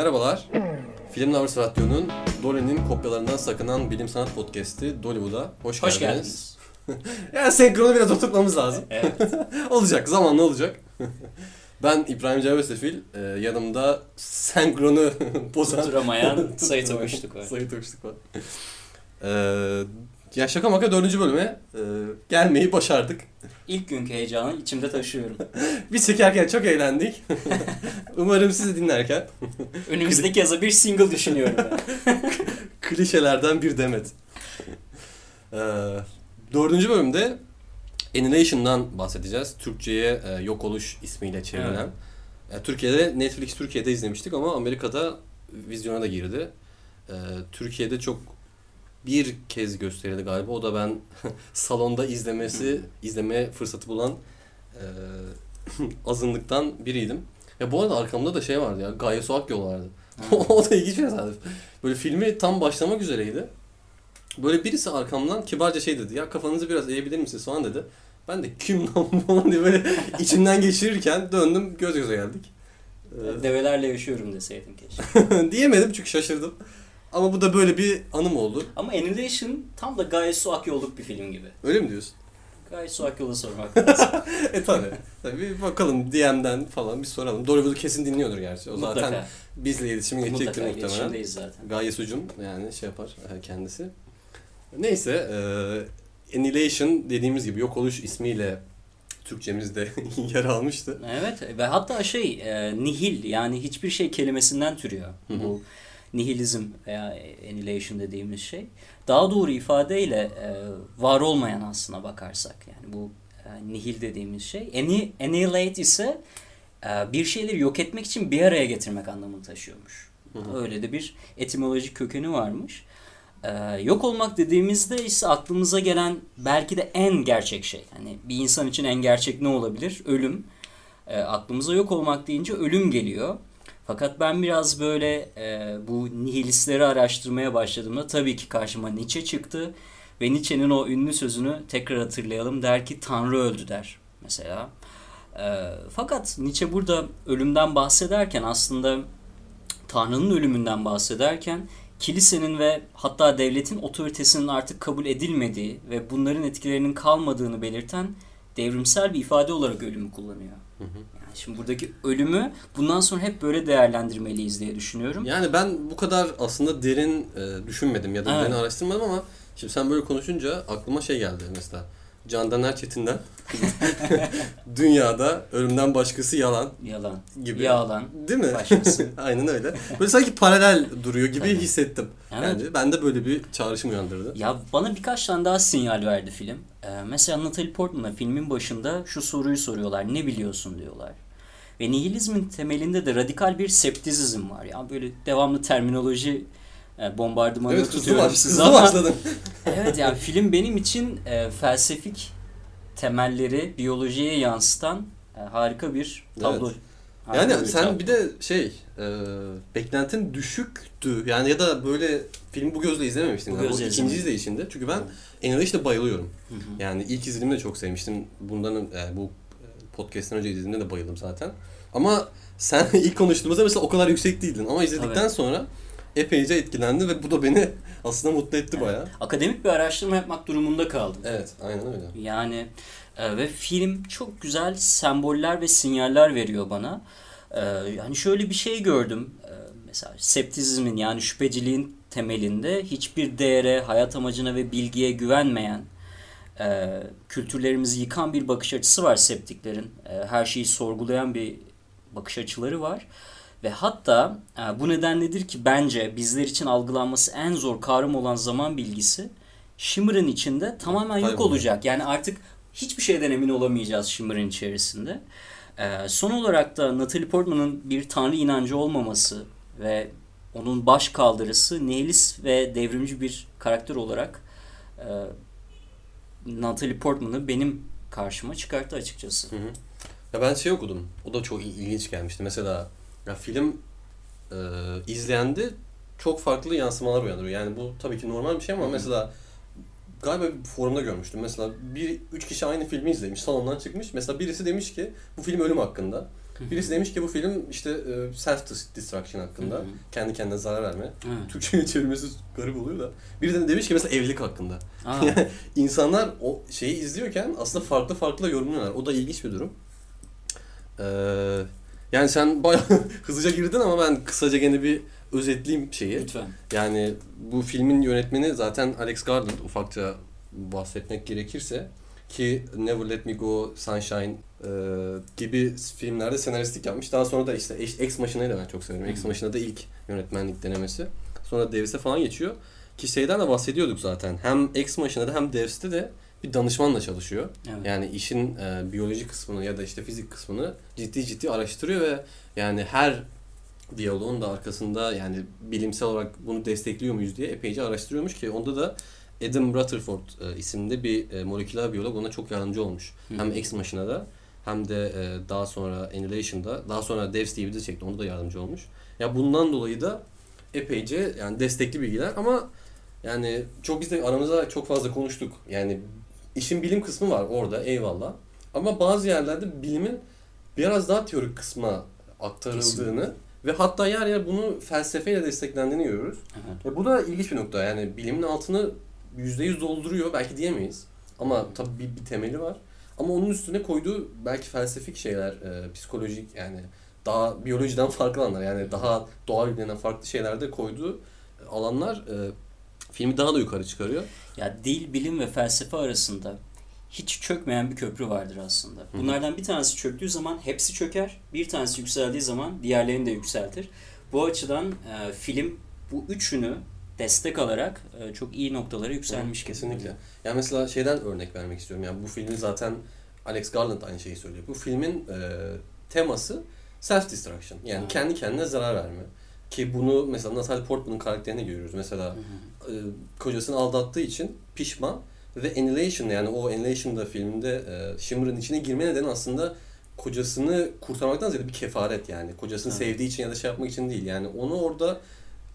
Merhabalar. Film Lovers Radyo'nun Dolly'nin kopyalarından sakınan bilim sanat podcast'i Dollywood'a hoş, Hoş geldiniz. geldiniz. yani senkronu biraz oturtmamız lazım. Evet. olacak, zamanla olacak. ben İbrahim Cevdet Sefil, e, yanımda senkronu bozan Oturamayan Sait Ömüşlük var. Sayit Ökçük var. Ee, ya şaka maka dördüncü bölüme e, gelmeyi başardık. İlk günkü heyecanı içimde taşıyorum. Biz çekerken çok eğlendik. Umarım siz de dinlerken Önümüzdeki yaza bir single düşünüyorum klişelerden bir demet. Ee, dördüncü bölümde Annihilation'dan bahsedeceğiz. Türkçe'ye e, Yok Oluş ismiyle çevrilen. E, Türkiye'de Netflix Türkiye'de izlemiştik ama Amerika'da vizyona da girdi. E, Türkiye'de çok bir kez gösterildi galiba. O da ben salonda izlemesi, izleme fırsatı bulan e, azınlıktan biriydim. Ya bu arada arkamda da şey vardı ya. Gaye Su Akyol vardı. o da ilginç bir tesadüf. Böyle filmi tam başlamak üzereydi. Böyle birisi arkamdan kibarca şey dedi. Ya kafanızı biraz eğebilir misiniz falan dedi. Ben de kim lan falan diye böyle içimden geçirirken döndüm göz göze geldik. Ee, Develerle yaşıyorum deseydim keşke. diyemedim çünkü şaşırdım. Ama bu da böyle bir anım oldu. Ama Annihilation tam da Gaye Su Akyol'luk bir film gibi. Öyle mi diyorsun? Gaye Su Akyol'a sormak lazım. e tabi. Tabii bakalım DM'den falan bir soralım. Dollywood'u kesin dinliyordur gerçi. O zaten Mutlaka. bizle iletişime geçecektir Mutlaka muhtemelen. iletişimdeyiz zaten. Gaye Sucum yani şey yapar e, kendisi. Neyse e, Annihilation dediğimiz gibi yok oluş ismiyle Türkçemizde yer almıştı. Evet ve hatta şey e, nihil yani hiçbir şey kelimesinden türüyor. Bu nihilizm veya annihilation dediğimiz şey. Daha doğru ifadeyle e, var olmayan aslına bakarsak yani bu e, nihil dediğimiz şey. Anni- Annihilate ise e, bir şeyleri yok etmek için bir araya getirmek anlamını taşıyormuş. Hı hı. Öyle de bir etimolojik kökeni varmış. Yok olmak dediğimizde ise aklımıza gelen belki de en gerçek şey. Hani bir insan için en gerçek ne olabilir? Ölüm. Aklımıza yok olmak deyince ölüm geliyor. Fakat ben biraz böyle e, bu nihilistleri araştırmaya başladığımda tabii ki karşıma Nietzsche çıktı. Ve Nietzsche'nin o ünlü sözünü tekrar hatırlayalım. Der ki Tanrı öldü der mesela. E, fakat Nietzsche burada ölümden bahsederken aslında Tanrı'nın ölümünden bahsederken kilisenin ve hatta devletin otoritesinin artık kabul edilmediği ve bunların etkilerinin kalmadığını belirten devrimsel bir ifade olarak ölümü kullanıyor. Hı hı. Şimdi buradaki ölümü bundan sonra hep böyle değerlendirmeliyiz diye düşünüyorum. Yani ben bu kadar aslında derin e, düşünmedim ya da Evet. derin araştırmadım ama şimdi sen böyle konuşunca aklıma şey geldi mesela. Candan Erçetin'den dünyada ölümden başkası yalan Yalan. gibi. Yalan. Değil mi? Başkası. Aynen öyle. Böyle sanki paralel duruyor gibi Tabii. hissettim. Evet. Yani ben de böyle bir çağrışım uyandırdı. Ya bana birkaç tane daha sinyal verdi film. Ee, mesela Natalie Portman'a filmin başında şu soruyu soruyorlar. Ne biliyorsun diyorlar. Ve nihilizmin temelinde de radikal bir septizm var. Ya böyle devamlı terminoloji e, bombardımanı Evet hızlı, tutuyorum size hızlı ama başladın. evet yani film benim için e, felsefik temelleri biyolojiye yansıtan e, harika bir tablo. Evet. Harika Yani bir sen tablo. bir de şey e, beklentin düşüktü. Yani ya da böyle film bu gözle izlememiştin. Bu galiba. gözle ikinci izleyişinde. Çünkü ben Annihilation'da bayılıyorum. Hı hı. Yani ilk izlediğimde de çok sevmiştim. Bundan e, bu podcast'ten önce izlediğimde de bayıldım zaten. Ama sen ilk konuştuğumuzda mesela o kadar yüksek değildin. Ama izledikten Tabii. sonra epeyce etkilendi ve bu da beni aslında mutlu etti Evet. bayağı. Akademik bir araştırma yapmak durumunda kaldım. Evet, aynen öyle. Yani e, ve film çok güzel semboller ve sinyaller veriyor bana. E, yani şöyle bir şey gördüm. E, mesela septizmin yani şüpheciliğin temelinde hiçbir değere, hayat amacına ve bilgiye güvenmeyen e, kültürlerimizi yıkan bir bakış açısı var septiklerin. E, her şeyi sorgulayan bir bakış açıları var. Ve hatta e, bu nedenledir ki bence bizler için algılanması en zor kavram olan zaman bilgisi Shimmer'ın içinde tamamen yok olacak. Yani artık hiçbir şeyden emin olamayacağız Shimmer'ın içerisinde. E, son olarak da Natalie Portman'ın bir tanrı inancı olmaması ve onun baş kaldırısı nihilist ve devrimci bir karakter olarak e, Natalie Portman'ı benim karşıma çıkarttı açıkçası. Hı hı. Ya ben şey okudum. O da çok il- ilginç gelmişti. Mesela ya film e, izleyendi çok farklı yansımalar uyandırıyor. Yani bu tabii ki normal bir şey ama Hı hı. mesela galiba bir forumda görmüştüm. Mesela bir üç kişi aynı filmi izlemiş, salondan çıkmış. Mesela birisi demiş ki bu film ölüm hakkında. Birisi demiş ki bu film işte e, self destruction hakkında. Hı hı. Kendi kendine zarar verme. Evet. Türkçe'ye çevirmesi garip oluyor da. Biri de demiş ki mesela evlilik hakkında. Aa, İnsanlar o şeyi izliyorken aslında farklı farklı yorumluyorlar. O da ilginç bir durum. Ee, yani sen bayağı hızlıca girdin ama ben kısaca gene bir özetleyeyim şeyi. lütfen. Yani bu filmin yönetmeni zaten Alex Garland ufakça bahsetmek gerekirse ki Never Let Me Go, Sunshine e, gibi filmlerde senaristlik yapmış. Daha sonra da işte Ex Machina'yı da ben çok severim. Ex Hı. Machina da ilk yönetmenlik denemesi. Sonra Davis'e falan geçiyor. Ki şeyden de bahsediyorduk zaten. Hem Ex Machina'da hem Davis'te de bir danışmanla çalışıyor. Evet. Yani işin e, biyoloji kısmını ya da işte fizik kısmını ciddi ciddi araştırıyor ve yani her diyaloğun da arkasında yani bilimsel olarak bunu destekliyor muyuz diye epeyce araştırıyormuş ki onda da Adam Rutherford e, isimli bir e, moleküler biyolog ona çok yardımcı olmuş. Hı. Hem Ex Machina'da hem de e, daha sonra Annihilation'da daha sonra Devs diye bir dizi çekti onda da yardımcı olmuş. Ya bundan dolayı da epeyce yani destekli bilgiler ama yani çok biz de aramızda çok fazla konuştuk. Yani işin bilim kısmı var orada eyvallah. Ama bazı yerlerde bilimin biraz daha teorik kısma aktarıldığını ve hatta yer yer bunu felsefeyle desteklendiğini görüyoruz. Evet. Ve bu da ilginç bir nokta. Yani bilimin altını %100 dolduruyor belki diyemeyiz. Ama tabii bir, bir temeli var. Ama onun üstüne koyduğu belki felsefik şeyler, e, psikolojik yani daha biyolojiden farklı alanlar yani daha doğal bilimden farklı şeylerde koyduğu alanlar e, filmi daha da yukarı çıkarıyor. Ya dil, bilim ve felsefe arasında hiç çökmeyen bir köprü vardır aslında. Bunlardan bir tanesi çöktüğü zaman hepsi çöker. Bir tanesi yükseldiği zaman diğerlerini de yükseltir. Bu açıdan e, film bu üçünü destek alarak e, çok iyi noktalara yükselmiş. gibi. Kesinlikle. Yani mesela şeyden örnek vermek istiyorum. Yani bu filmin zaten Alex Garland aynı şeyi söylüyor. Bu filmin e, teması self destruction. Yani Hı. kendi kendine zarar verme. Ki bunu mesela Natalie Portman'ın karakterine görüyoruz. Mesela Hı hı. e, kocasını aldattığı için pişman ve Annihilation yani o Annihilation'da filminde e, Shimmer'ın içine girme nedeni aslında kocasını kurtarmaktan ziyade bir kefaret yani. Kocasını Evet. sevdiği için ya da şey yapmak için değil. Yani onu orada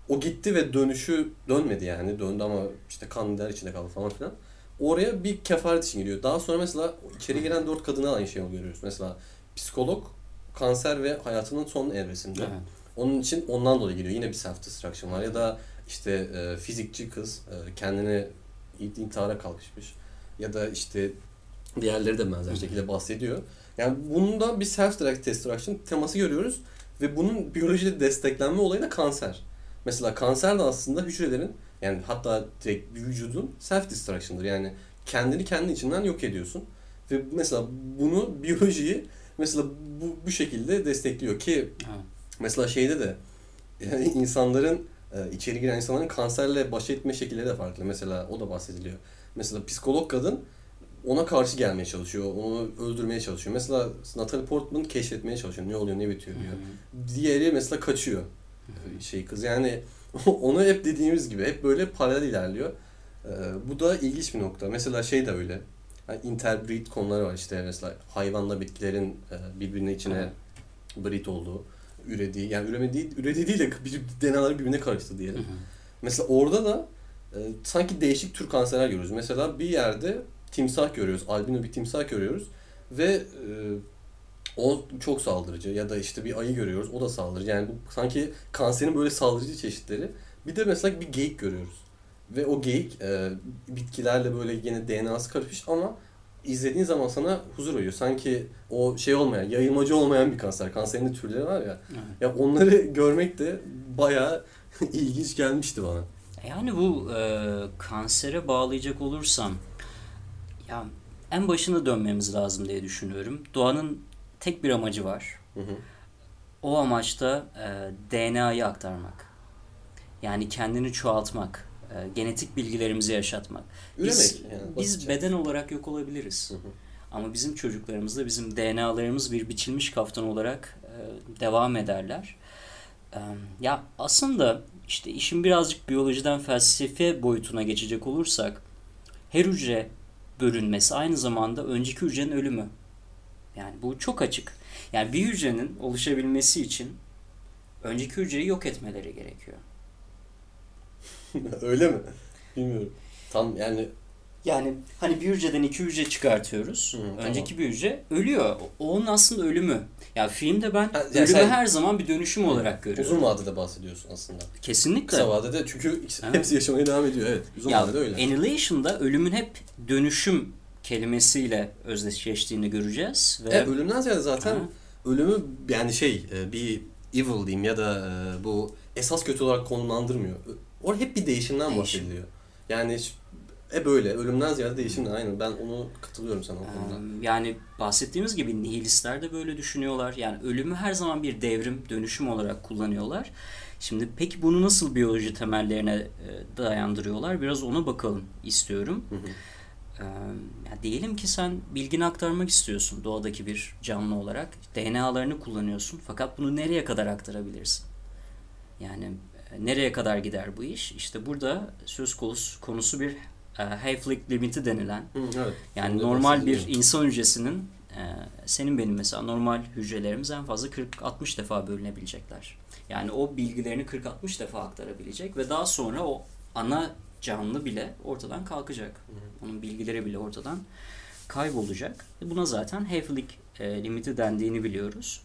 o gitti ve dönüşü dönmedi yani. Döndü ama işte kanlılar içinde kaldı falan filan. Oraya bir kefaret için gidiyor. Daha sonra mesela içeri giren dört kadına aynı şeyi görüyoruz. Mesela psikolog, kanser ve hayatının son evresinde. Evet. Onun için ondan dolayı geliyor. Yine bir self destruction var. Ya da işte e, fizikçi kız e, kendini in- intihara kalkışmış. Ya da işte diğerleri de benzer şekilde bahsediyor. Yani bunda bir self destruction teması görüyoruz. Ve bunun biyolojide desteklenme olayı da kanser. Mesela kanser de aslında hücrelerin yani hatta direkt bir vücudun self destruction'dır. Yani kendini kendi içinden yok ediyorsun. Ve mesela bunu biyolojiyi mesela bu, bu şekilde destekliyor ki Evet. Mesela şeyde de yani insanların e, içeri giren insanların kanserle baş etme şekilleri de farklı. Mesela o da bahsediliyor. Mesela psikolog kadın ona karşı gelmeye çalışıyor. Onu öldürmeye çalışıyor. Mesela Natalie Portman keşfetmeye çalışıyor. Ne oluyor ne bitiyor diyor. Diğeri mesela kaçıyor. Şey kız yani onu hep dediğimiz gibi hep böyle paralel ilerliyor. E, bu da ilginç bir nokta. Mesela şey de öyle. Yani interbreed konuları var işte mesela hayvanla bitkilerin e, birbirine içine breed olduğu, ürediği yani üreme değil, ürediği değil de bir, DNA'ları birbirine karıştı diyelim. Hı hı. Mesela orada da e, sanki değişik tür kanserler görüyoruz. Mesela bir yerde timsah görüyoruz, albino bir timsah görüyoruz ve e, o çok saldırıcı ya da işte bir ayı görüyoruz, o da saldırıcı. Yani bu sanki kanserin böyle saldırıcı çeşitleri. Bir de mesela bir geyik görüyoruz. Ve o geyik e, bitkilerle böyle yine DNA'sı karışmış ama izlediğin zaman sana huzur veriyor. Sanki o şey olmayan, yayılmacı olmayan bir kanser. Kanserin de türleri var ya. Evet. Ya onları görmek de bayağı ilginç gelmişti bana. Yani bu e, kansere bağlayacak olursam ya en başına dönmemiz lazım diye düşünüyorum. Doğanın tek bir amacı var. Hı hı. O amaçta e, DNA'yı aktarmak. Yani kendini çoğaltmak, e, genetik bilgilerimizi yaşatmak. Biz, yani. biz beden olarak yok olabiliriz. Hı hı. Ama bizim çocuklarımızda bizim DNA'larımız bir biçilmiş kaftan olarak e, devam ederler. E, ya aslında işte işin birazcık biyolojiden felsefe boyutuna geçecek olursak her hücre bölünmesi aynı zamanda önceki hücrenin ölümü. Yani bu çok açık. Yani bir hücrenin oluşabilmesi için önceki hücreyi yok etmeleri gerekiyor. Öyle mi? Bilmiyorum. Tam yani Yani hani bir hücreden iki hücre çıkartıyoruz. Hı, Önceki tamam. bir hücre ölüyor. Onun aslında ölümü. Yani filmde ben Ha, yani ölümü her zaman bir dönüşüm olarak görüyorum. Uzun vadede bahsediyorsun aslında. Kesinlikle. Kısa vadede çünkü Evet. hepsi yaşamaya devam ediyor. Evet. Uzun ya, vadede öyle. Annihilation'da ölümün hep dönüşüm kelimesiyle özdeşleştiğini göreceğiz. Ve Evet, ölümden ziyade zaten Ha. ölümü yani şey e, bir evil diyeyim ya da e, bu esas kötü olarak konumlandırmıyor. Orada hep bir değişimden Değişim. bahsediliyor. Yani e böyle ölümden ziyade değişimden aynen ben onu katılıyorum sana o konuda. Ee, Yani bahsettiğimiz gibi nihilistler de böyle düşünüyorlar. Yani ölümü her zaman bir devrim, dönüşüm olarak kullanıyorlar. Şimdi peki bunu nasıl biyoloji temellerine e, dayandırıyorlar? Biraz ona bakalım istiyorum. Hı hı. Ya diyelim ki sen bilgini aktarmak istiyorsun doğadaki bir canlı olarak. DNA'larını kullanıyorsun fakat bunu nereye kadar aktarabilirsin? Yani nereye kadar gider bu iş? İşte burada söz konusu, konusu bir e, half-life limiti denilen Hı, evet. yani Şimdi normal bir insan hücresinin e, senin benim mesela normal hücrelerimiz en fazla 40-60 defa bölünebilecekler. Yani o bilgilerini 40-60 defa aktarabilecek ve daha sonra o ana canlı bile ortadan kalkacak. Onun bilgileri bile ortadan kaybolacak. E, Buna zaten half-life e, limiti dendiğini biliyoruz.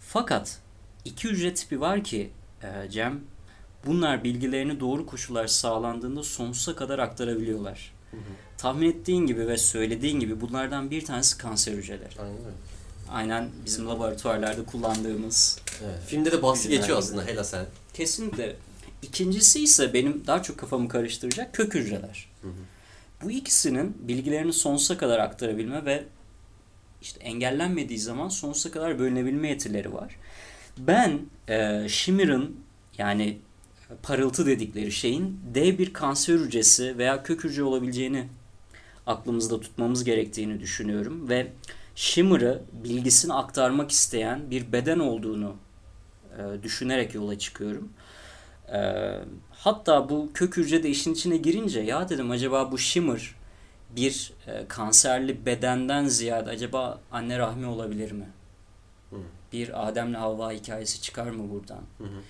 Fakat iki hücre tipi var ki e, Cem bunlar bilgilerini doğru koşullar sağlandığında sonsuza kadar aktarabiliyorlar. Hı hı. Tahmin ettiğin gibi ve söylediğin gibi bunlardan bir tanesi kanser hücreleri. Aynen öyle. Aynen bizim laboratuvarlarda kullandığımız. Evet. Filmde de bahsi geçiyor aslında Hela sen. Kesinlikle. İkincisi ise benim daha çok kafamı karıştıracak kök hücreler. Hı hı. Bu ikisinin bilgilerini sonsuza kadar aktarabilme ve işte engellenmediği zaman sonsuza kadar bölünebilme yetileri var. Ben e, Shimmer'ın yani parıltı dedikleri şeyin dev bir kanser hücresi veya kök hücre olabileceğini aklımızda tutmamız gerektiğini düşünüyorum ve Shimmer'ı bilgisini aktarmak isteyen bir beden olduğunu e, düşünerek yola çıkıyorum. E, hatta bu kök hücre de işin içine girince ya dedim acaba bu Shimmer bir e, kanserli bedenden ziyade acaba anne rahmi olabilir mi? Hı. Bir Adem'le Havva hikayesi çıkar mı buradan? Hı hı.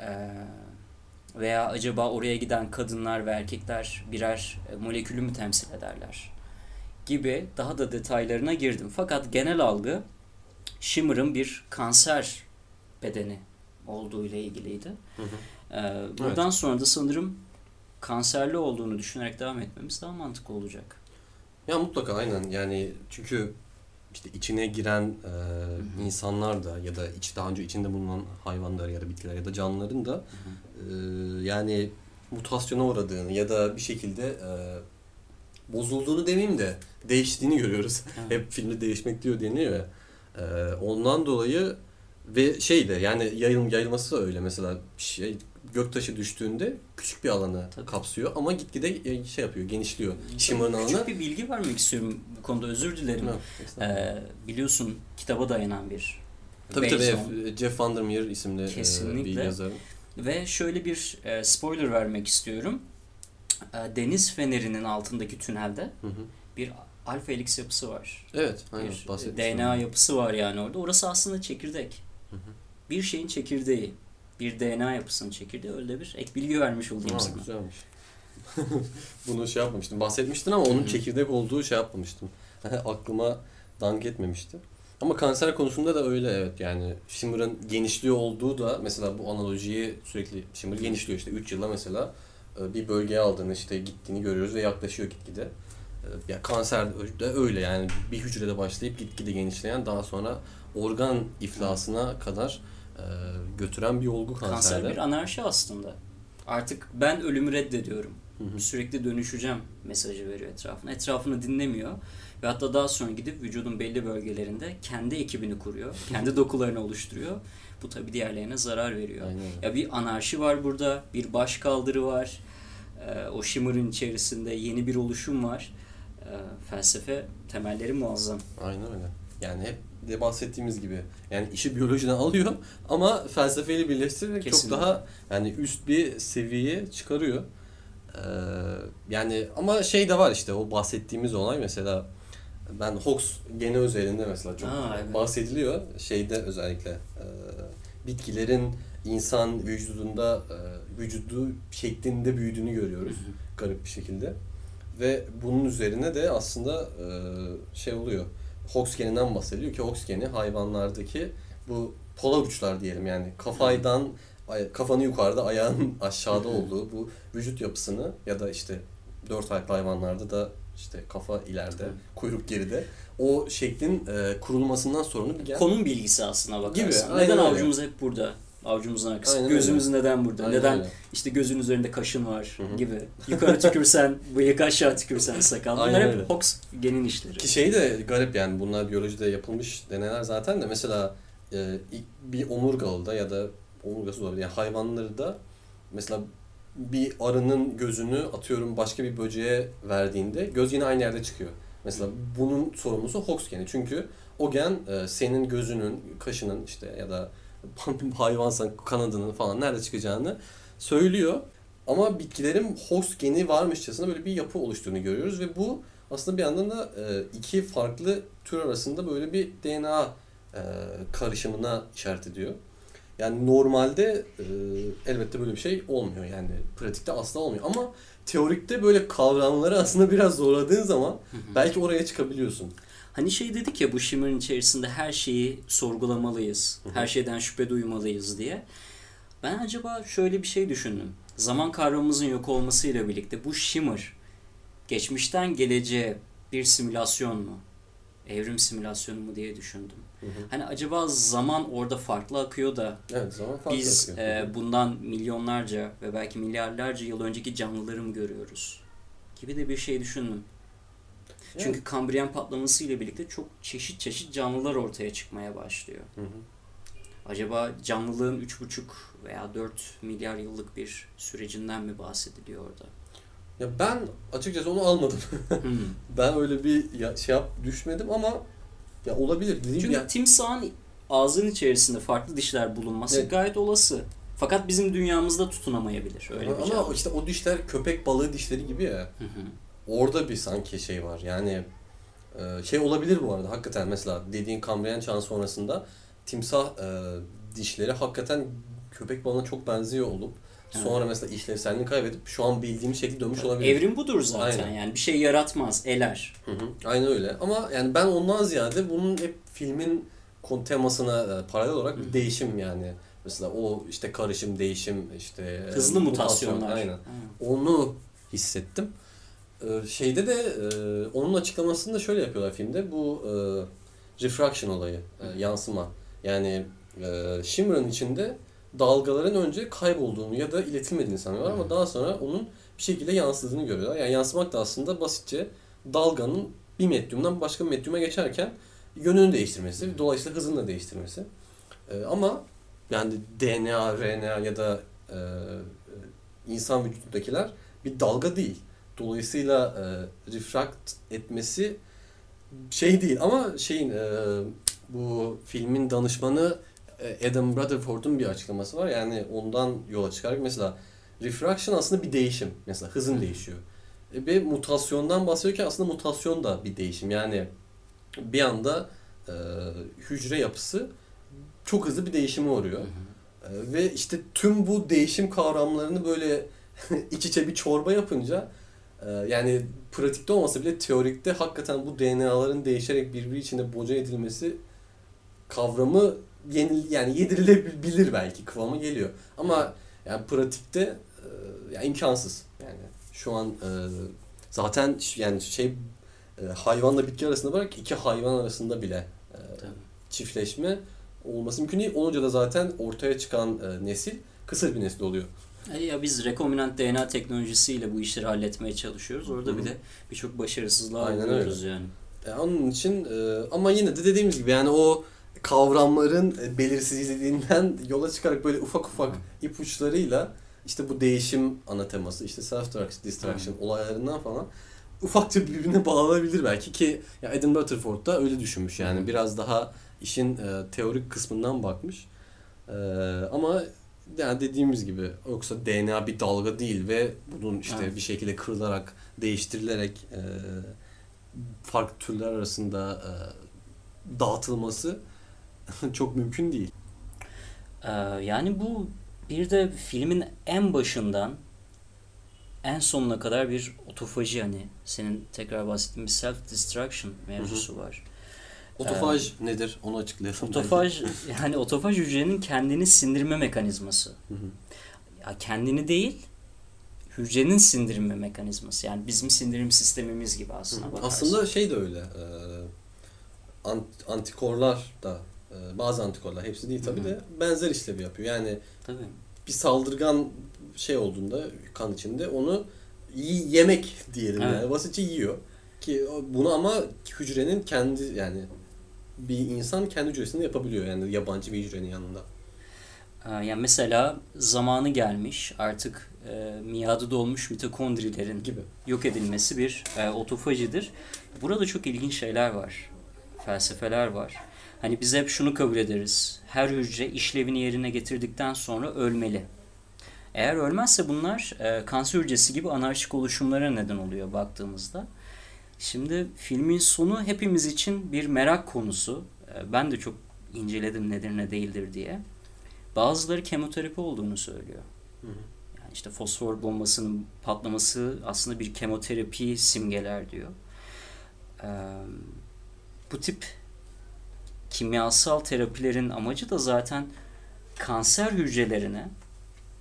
Ee, veya acaba oraya giden kadınlar ve erkekler birer e, molekülü mü temsil ederler? Gibi daha da detaylarına girdim. Fakat genel algı Shimmer'ın bir kanser bedeni olduğu ile ilgiliydi. Hı hı. Ee, buradan sonra da sanırım kanserli olduğunu düşünerek devam etmemiz daha mantıklı olacak. Ya mutlaka aynen yani çünkü işte içine giren e, insanlar da ya da iç daha önce içinde bulunan hayvanlar ya da bitkiler ya da canlıların da e, yani mutasyona uğradığını ya da bir şekilde e, bozulduğunu demeyeyim de değiştiğini görüyoruz. Evet. Hep filmde değişmek diyor deniyor ya. E, ondan dolayı ve şey de yani yayılım yayılması da öyle mesela şey göktaşı düştüğünde küçük bir alanı Tabii. kapsıyor ama gitgide e, şey yapıyor, genişliyor. Shimmer'ın alanı. Küçük bir bilgi vermek istiyorum bu konuda özür dilerim. Estağfurullah. Ee, biliyorsun kitaba dayanan bir Tabii tabii Based on. F- Jeff Vandermeer isimli e, bir Kesinlikle. yazar. Ve şöyle bir e, spoiler vermek istiyorum. E, deniz fenerinin altındaki tünelde Hı hı. bir alfa helix yapısı var. Evet, aynen Bir. DNA yapısı var yani orada. Orası aslında çekirdek. Hı hı. Bir şeyin çekirdeği. Bir DNA yapısının çekirdeği öyle bir ek bilgi vermiş olayım Aa, sana. güzelmiş. Bunu şey yapmamıştım. Bahsetmiştin ama onun Hı hı. çekirdek olduğu şey yapmamıştım. Aklıma dank etmemişti. Ama kanser konusunda da öyle evet yani Shimmer'ın genişliyor olduğu da mesela bu analojiyi sürekli Shimmer genişliyor işte 3 yılda mesela e, bir bölgeye aldığını işte gittiğini görüyoruz ve yaklaşıyor gitgide. E, Ya kanser de öyle yani bir hücrede başlayıp gitgide genişleyen daha sonra organ iflasına kadar e, götüren bir olgu Kanser kanserde. bir anarşi aslında. Artık ben ölümü reddediyorum. Hı hı. Sürekli dönüşeceğim mesajı veriyor etrafına. Etrafını dinlemiyor. Ve hatta daha sonra gidip vücudun belli bölgelerinde kendi ekibini kuruyor. Kendi dokularını oluşturuyor. Bu tabi diğerlerine zarar veriyor. Aynen. Ya bir anarşi var burada. Bir baş kaldırı var. Ee, o Shimmer'ın içerisinde yeni bir oluşum var. Ee, felsefe temelleri muazzam. Aynen öyle. Yani hep de bahsettiğimiz gibi yani işi biyolojiden alıyor ama felsefeyle birleştirerek çok Kesinlikle. daha yani üst bir seviyeye çıkarıyor. Ee, yani ama şey de var işte o bahsettiğimiz olay mesela ben Hawks geni özelinde mesela çok Aa, evet. bahsediliyor. Şeyde özellikle e, bitkilerin insan vücudunda e, vücudu şeklinde büyüdüğünü görüyoruz garip bir şekilde. ve bunun üzerine de aslında e, şey oluyor. Hox geninden bahsediyor ki Hox geni hayvanlardaki bu polar uçlar diyelim yani kafaydan ay- kafanı yukarıda ayağın aşağıda olduğu bu vücut yapısını ya da işte dört ayaklı hayvanlarda da işte kafa ileride, kuyruk geride. O şeklin e, kurulmasından sorunu bir gel. Konum bilgisi aslına bakarsan. Gibi, neden öyle. avucumuz hep burada? Avucumuzun arkası. Aynen Gözümüz neden burada? Aynen neden öyle. işte gözün üzerinde kaşın var Hı hı. gibi. Yukarı tükürsen bıyık aşağı tükürsen sakal. Bunlar Aynen hep öyle. Hox genin işleri. Ki şey de garip yani bunlar biyolojide yapılmış deneler zaten de mesela e, bir omurgalıda ya da omurgası olabilir yani hayvanları da mesela bir arının gözünü atıyorum başka bir böceğe verdiğinde göz yine aynı yerde çıkıyor. Mesela bunun sorumlusu Hox geni. Çünkü o gen e, senin gözünün, kaşının işte ya da hayvansan kanadının falan nerede çıkacağını söylüyor. Ama bitkilerin Hox geni varmışçasına böyle bir yapı oluştuğunu görüyoruz ve bu aslında bir yandan da e, iki farklı tür arasında böyle bir DNA e, karışımına işaret ediyor. Yani normalde e, elbette böyle bir şey olmuyor yani pratikte asla olmuyor ama teorikte böyle kavramları aslında biraz zorladığın zaman belki oraya çıkabiliyorsun. Hani şey dedik ya bu Shimmer'ın içerisinde her şeyi sorgulamalıyız. Hı hı. Her şeyden şüphe duymalıyız diye. Ben acaba şöyle bir şey düşündüm. Zaman kavramımızın yok olmasıyla birlikte bu Shimmer geçmişten geleceğe bir simülasyon mu? Evrim simülasyonu mu diye düşündüm. Hani acaba zaman orada farklı akıyor da Evet zaman farklı biz akıyor. e, bundan milyonlarca ve belki milyarlarca yıl önceki canlıları mı görüyoruz? Gibi de bir şey düşündüm. Evet. Çünkü Kambriyen patlaması ile birlikte çok çeşit çeşit canlılar ortaya çıkmaya başlıyor. Hı hı. Acaba canlılığın 3,5 veya 4 milyar yıllık bir sürecinden mi bahsediliyor orada? Ya ben açıkçası onu almadım. Hmm. ben öyle bir ya, şey yap düşmedim ama ya olabilir dediğim Çünkü ya, timsahın ağzının içerisinde farklı dişler bulunması Evet. gayet olası. Fakat bizim dünyamızda tutunamayabilir öyle bir ama canlı. işte o dişler köpek balığı dişleri gibi ya. Hı hı. Orada bir sanki şey var. Yani e, şey olabilir bu arada hakikaten mesela dediğin Kambriyen çağın sonrasında timsah e, dişleri hakikaten köpek balığına çok benziyor olup sonra mesela işlevselliğini kaybedip şu an bildiğimiz şekilde dönmüş olabilir. Evrim budur zaten Aynen. yani bir şey yaratmaz, eler. Hı hı, aynen öyle. Ama yani ben ondan ziyade bunun hep filmin temasına e, paralel olarak bir Hı. değişim yani. Mesela o işte karışım, değişim, işte Hızlı mutasyon, mutasyonlar. Aynen. Ha. Onu hissettim. Ee, şeyde de e, onun açıklamasını da şöyle yapıyorlar filmde. Bu e, refraction olayı, e, yansıma. Yani Shimmer'ın içinde dalgaların önce kaybolduğunu ya da iletilmediğini sanıyorlar ama daha sonra onun bir şekilde yansıdığını görüyorlar. Yani yansımak da aslında basitçe dalganın bir medyumdan başka bir medyuma geçerken yönünü değiştirmesi, dolayısıyla hızını da değiştirmesi. E, ama yani DNA, RNA ya da e, insan vücudundakiler bir dalga değil. Dolayısıyla e, refract etmesi şey değil ama şeyin e, bu filmin danışmanı e, Adam Rutherford'un bir açıklaması var. Yani ondan yola çıkarak mesela refraction aslında bir değişim. Mesela hızın değişiyor. E, ve mutasyondan bahsediyorken aslında mutasyon da bir değişim. Yani bir anda e, hücre yapısı çok hızlı bir değişime uğruyor. E, ve işte tüm bu değişim kavramlarını böyle iç içe bir çorba yapınca yani pratikte olmasa bile teorikte hakikaten bu DNA'ların değişerek birbiri içinde boca edilmesi kavramı yenil yani yedirilebilir belki kıvamı geliyor. Ama yani pratikte e, ya imkansız. Yani şu an e, zaten yani şey e, hayvanla bitki arasında bırak iki hayvan arasında bile Tabii. çiftleşme olması mümkün değil. Olunca da zaten ortaya çıkan nesil kısır bir nesil oluyor. E Ya biz rekombinant DNA teknolojisiyle bu işleri halletmeye çalışıyoruz. Orada Hı bir de birçok başarısızlığa uğruyoruz yani. E, onun için e, ama yine de dediğimiz gibi yani o kavramların e, belirsizliğinden yola çıkarak böyle ufak ufak ipuçlarıyla işte bu değişim ana teması işte self destruction olaylarından falan ufakça birbirine bağlanabilir belki ki ya Adam Rutherford da öyle düşünmüş yani Hı. biraz daha işin e, teorik kısmından bakmış. E, ama yani dediğimiz gibi yoksa DNA bir dalga değil ve bunun işte Evet. bir şekilde kırılarak, değiştirilerek e, farklı türler arasında e, dağıtılması çok mümkün değil. Ee, yani bu bir de filmin en başından en sonuna kadar bir otofaji hani senin tekrar bahsettiğin bir self destruction mevzusu var. Otofaj nedir? Onu açıklayalım. Otofaj yani otofaj hücrenin kendini sindirme mekanizması. Hı hı. Ya kendini değil hücrenin sindirme mekanizması. Yani bizim sindirim sistemimiz gibi aslında bakarsın. Aslında şey de öyle. E, ant- antikorlar da e, bazı antikorlar hepsi değil tabii Hı hı. de benzer işlevi yapıyor. Yani Tabii. bir saldırgan şey olduğunda kan içinde onu yemek diyelim Evet. yani basitçe yiyor. Ki bunu ama hücrenin kendi yani bir insan kendi hücresinde yapabiliyor yani yabancı bir hücrenin yanında. Ee, Yani mesela zamanı gelmiş artık e, miadı dolmuş mitokondrilerin Gibi. yok edilmesi bir e, otofajidir. Burada çok ilginç şeyler var. Felsefeler var. Hani biz hep şunu kabul ederiz. Her hücre işlevini yerine getirdikten sonra ölmeli. Eğer ölmezse bunlar e, kanser hücresi gibi anarşik oluşumlara neden oluyor baktığımızda. Şimdi filmin sonu hepimiz için bir merak konusu. E, ben de çok inceledim nedir ne değildir diye. Bazıları kemoterapi olduğunu söylüyor. Hı hı. Yani işte fosfor bombasının patlaması aslında bir kemoterapi simgeler diyor. Ee, bu tip kimyasal terapilerin amacı da zaten kanser hücrelerini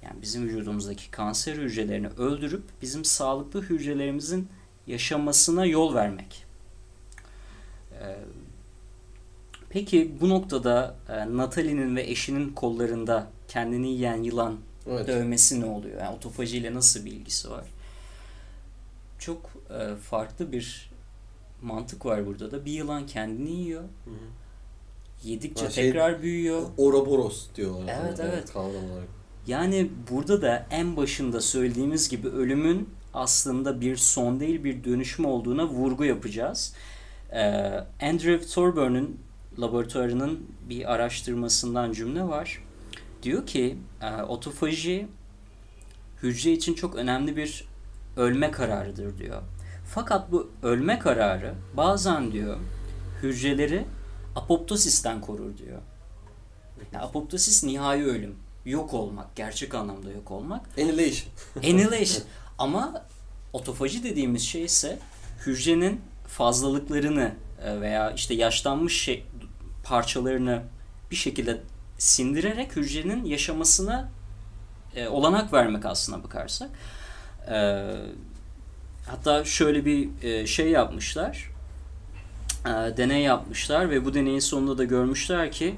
yani bizim vücudumuzdaki kanser hücrelerini öldürüp bizim sağlıklı hücrelerimizin yaşamasına yol vermek. Ee, peki bu noktada e, Natalie'nin ve eşinin kollarında kendini yiyen yılan Evet. dövmesi ne oluyor? Yani otofajiyle nasıl bir ilgisi var? Çok e, farklı bir mantık var burada da. Bir yılan kendini yiyor. Hı hı. Yedikçe Ha, şey- tekrar büyüyor. Ouroboros diyorlar. Evet, Yani evet. Kavram olarak. Yani burada da en başında söylediğimiz gibi ölümün aslında bir son değil bir dönüşüm olduğuna vurgu yapacağız. Ee, Andrew Thorburn laboratuvarının bir araştırmasından cümle var. Diyor ki e, otofaji hücre için çok önemli bir ölme kararıdır diyor. Fakat bu ölme kararı bazen diyor hücreleri apoptosisten korur diyor. Yani apoptosis nihai ölüm. Yok olmak, gerçek anlamda yok olmak. Annihilation. Annihilation. Ama otofaji dediğimiz şey ise hücrenin fazlalıklarını e, veya işte yaşlanmış şey, parçalarını bir şekilde sindirerek hücrenin yaşamasına e, olanak vermek aslına bakarsak. E, hatta şöyle bir e, şey yapmışlar. E, deney yapmışlar ve bu deneyin sonunda da görmüşler ki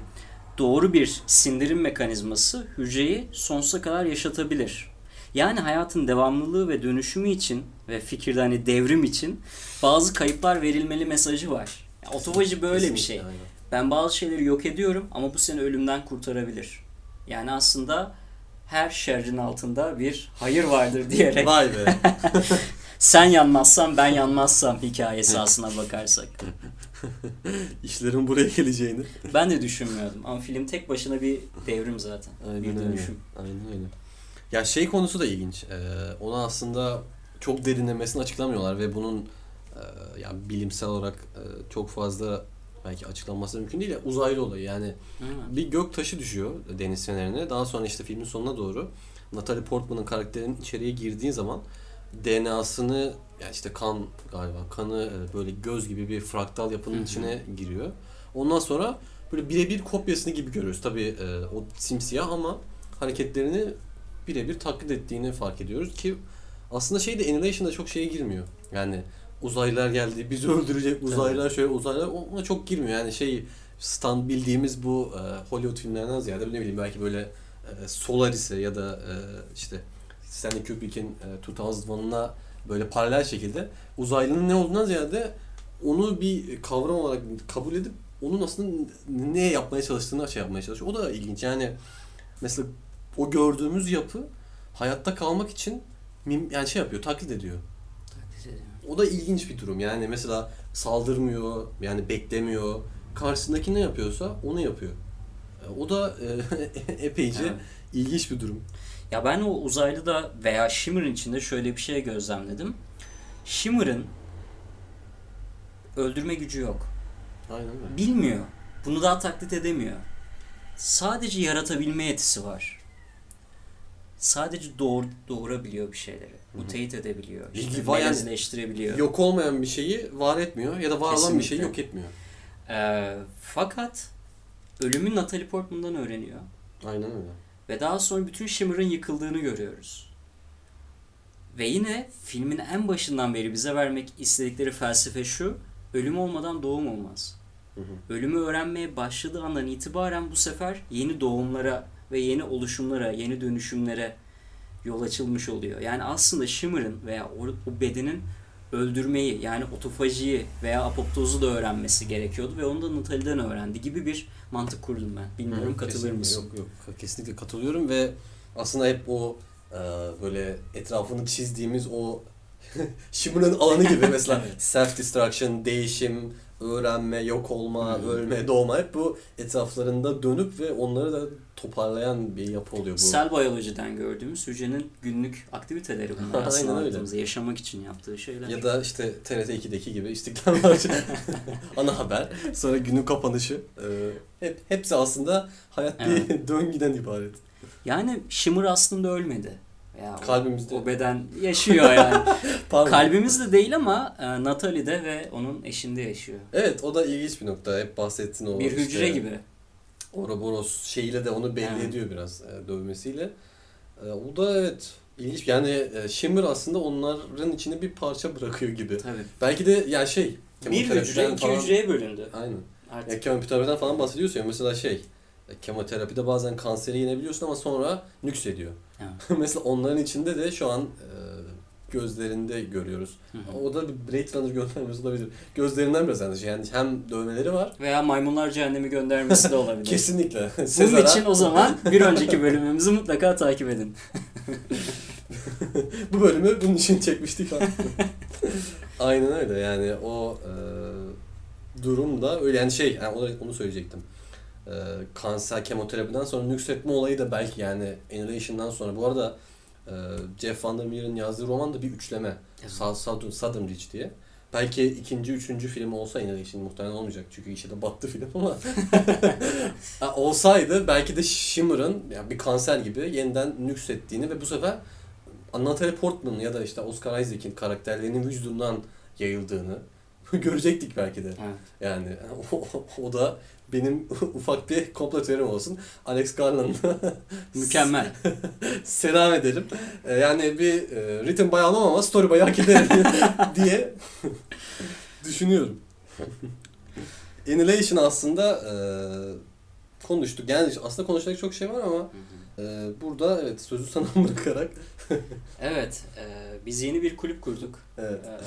doğru bir sindirim mekanizması hücreyi sonsuza kadar yaşatabilir. Yani hayatın devamlılığı ve dönüşümü için ve fikirde hani devrim için bazı kayıplar verilmeli mesajı var. Yani otofaji böyle bir Kesinlikle, şey. aynen. Ben bazı şeyleri yok ediyorum ama bu seni ölümden kurtarabilir. Yani aslında her şerrin altında bir hayır vardır diyerek Vay be. sen yanmazsan ben yanmazsam hikayesi aslına bakarsak. İşlerin buraya geleceğini. Ben de düşünmüyordum ama film tek başına bir devrim zaten. Aynen bir öyle. dönüşüm. Aynen öyle. Ya şey konusu da ilginç. Ee, onu aslında çok derinlemesine açıklamıyorlar ve bunun e, yani bilimsel olarak e, çok fazla belki açıklanması mümkün değil ya uzaylı olayı yani Hı. bir gök taşı düşüyor deniz fenerine. Daha sonra işte filmin sonuna doğru Natalie Portman'ın karakterinin içeriye girdiği zaman DNA'sını yani işte kan galiba kanı e, böyle göz gibi bir fraktal yapının içine giriyor. Ondan sonra böyle birebir kopyasını gibi görüyoruz. Tabii e, o simsiyah ama hareketlerini birebir taklit ettiğini fark ediyoruz ki aslında şey de Annihilation'da çok şeye girmiyor. Yani uzaylılar geldi, bizi öldürecek uzaylılar şöyle uzaylılar ona çok girmiyor. Yani şey stand bildiğimiz bu e, Hollywood filmlerinden ziyade ne bileyim belki böyle e, Solaris'e ya da e, işte Stanley Kubrick'in e, 2001'ına böyle paralel şekilde uzaylının ne olduğundan ziyade onu bir kavram olarak kabul edip onun aslında ne yapmaya çalıştığını şey yapmaya çalışıyor. O da ilginç. Yani mesela o gördüğümüz yapı hayatta kalmak için mim, yani şey yapıyor, taklit ediyor. Taklit ediyorum. O da ilginç bir durum. Yani mesela saldırmıyor, yani beklemiyor. Karşısındaki ne yapıyorsa onu yapıyor. E, O da e, epeyce Evet. ilginç bir durum. Ya ben o uzaylıda veya Shimmer'ın içinde şöyle bir şey gözlemledim. Shimmer'ın öldürme gücü yok. Aynen öyle. Bilmiyor. Bunu daha taklit edemiyor. Sadece yaratabilme yetisi var. Sadece doğur, doğurabiliyor bir şeyleri. hı. Mutate edebiliyor. İşte melezleştirebiliyor. Yok olmayan bir şeyi var etmiyor ya da var olan bir şeyi Kesinlikle. yok etmiyor. Ee, fakat ölümü Natalie Portman'dan öğreniyor. Aynen öyle. Ve daha sonra bütün Shimmer'ın yıkıldığını görüyoruz. Ve yine filmin en başından beri bize vermek istedikleri felsefe şu. Ölüm olmadan doğum olmaz. Hı hı. Ölümü öğrenmeye başladığı andan itibaren bu sefer yeni doğumlara ve yeni oluşumlara, yeni dönüşümlere yol açılmış oluyor. Yani aslında Shimmer'ın veya o, bedenin öldürmeyi yani otofajiyi veya apoptozu da öğrenmesi gerekiyordu ve onu da Natalie'den öğrendi gibi bir mantık kurdum ben. Bilmiyorum Hı, katılır mısın? Yok yok kesinlikle katılıyorum ve aslında hep o e, böyle etrafını çizdiğimiz o Shimmer'ın alanı gibi mesela self destruction, değişim, öğrenme, yok olma, Hı. ölme, doğma hep bu etraflarında dönüp ve onları da toparlayan bir yapı oluyor bu. Cell biyolojiden gördüğümüz hücrenin günlük aktiviteleri bunlar aslında Aynen öyle. yaşamak için yaptığı şeyler. Ya da işte TRT 2'deki gibi İstiklal Marşı ana haber. Sonra günün kapanışı. Ee, hep hepsi aslında hayat bir döngüden ibaret. Yani Shimmer aslında ölmedi. Ya Kalbimizde. O beden yaşıyor yani. Kalbimizde değil ama e, Natalie'de ve onun eşinde yaşıyor. Evet o da ilginç bir nokta. Hep bahsettin o bir hücre işte gibi. Ouroboros şeyiyle de onu belli Evet. ediyor biraz e, dövmesiyle. E, o da evet ilginç. Yani e, Shimmer aslında onların içine bir parça bırakıyor gibi. Tabii. Belki de yani şey Bir hücre iki falan- hücreye bölündü. Aynen. Artık. Ya kemoterapiden falan bahsediyorsun ya mesela şey kemoterapide bazen kanseri yenebiliyorsun ama sonra nüksediyor. Evet. mesela onların içinde de şu an e, gözlerinde görüyoruz. Hı hı. O da bir Blade Runner göndermesi olabilir. Gözlerinden biraz yani yani hem dövmeleri var. Veya maymunlar cehennemi göndermesi de olabilir. Kesinlikle. Bunun için o zaman bir önceki bölümümüzü mutlaka takip edin. bu bölümü bunun için çekmiştik. Aynen öyle yani o e, durumda öyle yani şey yani onu söyleyecektim. E, kanser kemoterapiden sonra nüksetme olayı da belki yani Annihilation'dan sonra bu arada e, Jeff Vandermeer'in yazdığı roman da bir üçleme. Evet. South, Southern, Southern Ridge diye. Belki ikinci, üçüncü film olsa Annihilation muhtemelen olmayacak çünkü işe de battı film ama olsaydı belki de Shimmer'ın yani bir kanser gibi yeniden nüksettiğini ve bu sefer Natalie Portman ya da işte Oscar Isaac'in karakterlerinin vücudundan yayıldığını görecektik belki de. Evet. Yani o, o da benim ufak bir komplo teorim olsun. Alex Garland'a Mükemmel. selam ederim. Ee, yani bir e, written by almam ama story by hak diye düşünüyorum. Annihilation aslında e, konuştuk. Yani aslında konuşacak çok şey var ama e, burada evet sözü sana bırakarak Evet, e, biz yeni bir kulüp kurduk. evet, E,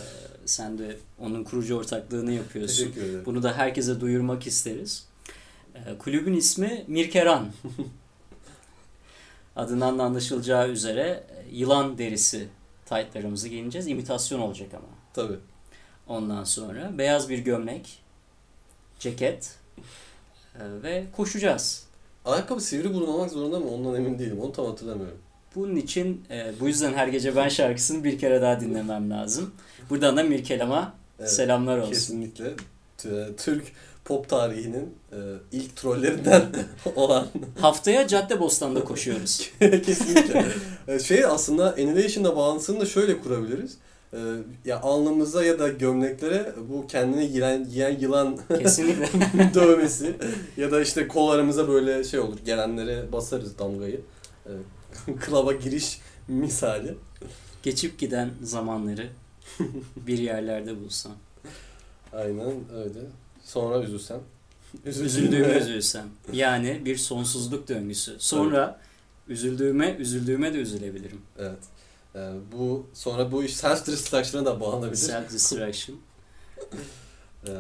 sen de onun kurucu ortaklığını yapıyorsun. teşekkür ederim. Bunu da herkese duyurmak isteriz. E, kulübün ismi Mirkeran. Adından da anlaşılacağı üzere e, yılan derisi taytlarımızı giyineceğiz. İmitasyon olacak ama. Tabii. Ondan sonra beyaz bir gömlek, ceket e, ve koşacağız. Ayakkabı sivri burun olmak zorunda mı? Ondan emin değilim. Onu tam hatırlamıyorum. Bunun için e, bu yüzden her gece ben şarkısını bir kere daha dinlemem lazım. Buradan da Mirkelam'a Evet, selamlar olsun. Kesinlikle. Türk pop tarihinin e, ilk trollerinden olan Haftaya Caddebostan'da koşuyoruz. Kesinlikle. Ee, şey aslında Annihilation'la bağlantısını da şöyle kurabiliriz. Ee, ya alnımıza ya da gömleklere bu kendini yiyen, yiyen yılan Kesinlikle. dövmesi ya da işte kollarımıza böyle şey olur gelenlere basarız damgayı. Ee, klaba giriş misali. Geçip giden zamanları bir yerlerde bulsam. Aynen öyle. Sonra üzülsem. Üzüldüğüme üzülsem. Yani bir sonsuzluk döngüsü. Sonra üzüldüğüme, üzüldüğüme de üzülebilirim. Evet. Ee, bu sonra bu iş self destruction'a da bağlanabilir. Self distraction. Ee,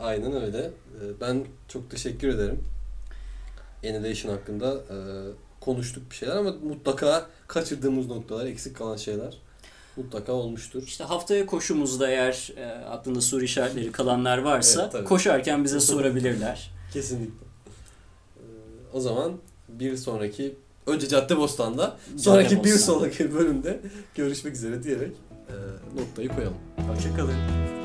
aynen öyle. Ee, ben çok teşekkür ederim. Annihilation hakkında e, konuştuk bir şeyler ama mutlaka kaçırdığımız noktalar, eksik kalan şeyler mutlaka olmuştur. İşte haftaya koşumuzda eğer e, aklında soru işaretleri kalanlar varsa Evet, tabii. koşarken bize sorabilirler. Kesinlikle. Ee, o zaman bir sonraki önce Caddebostan'da sonraki bir Caddebostan. sonraki bölümde görüşmek üzere diyerek e, noktayı koyalım. Hoşçakalın.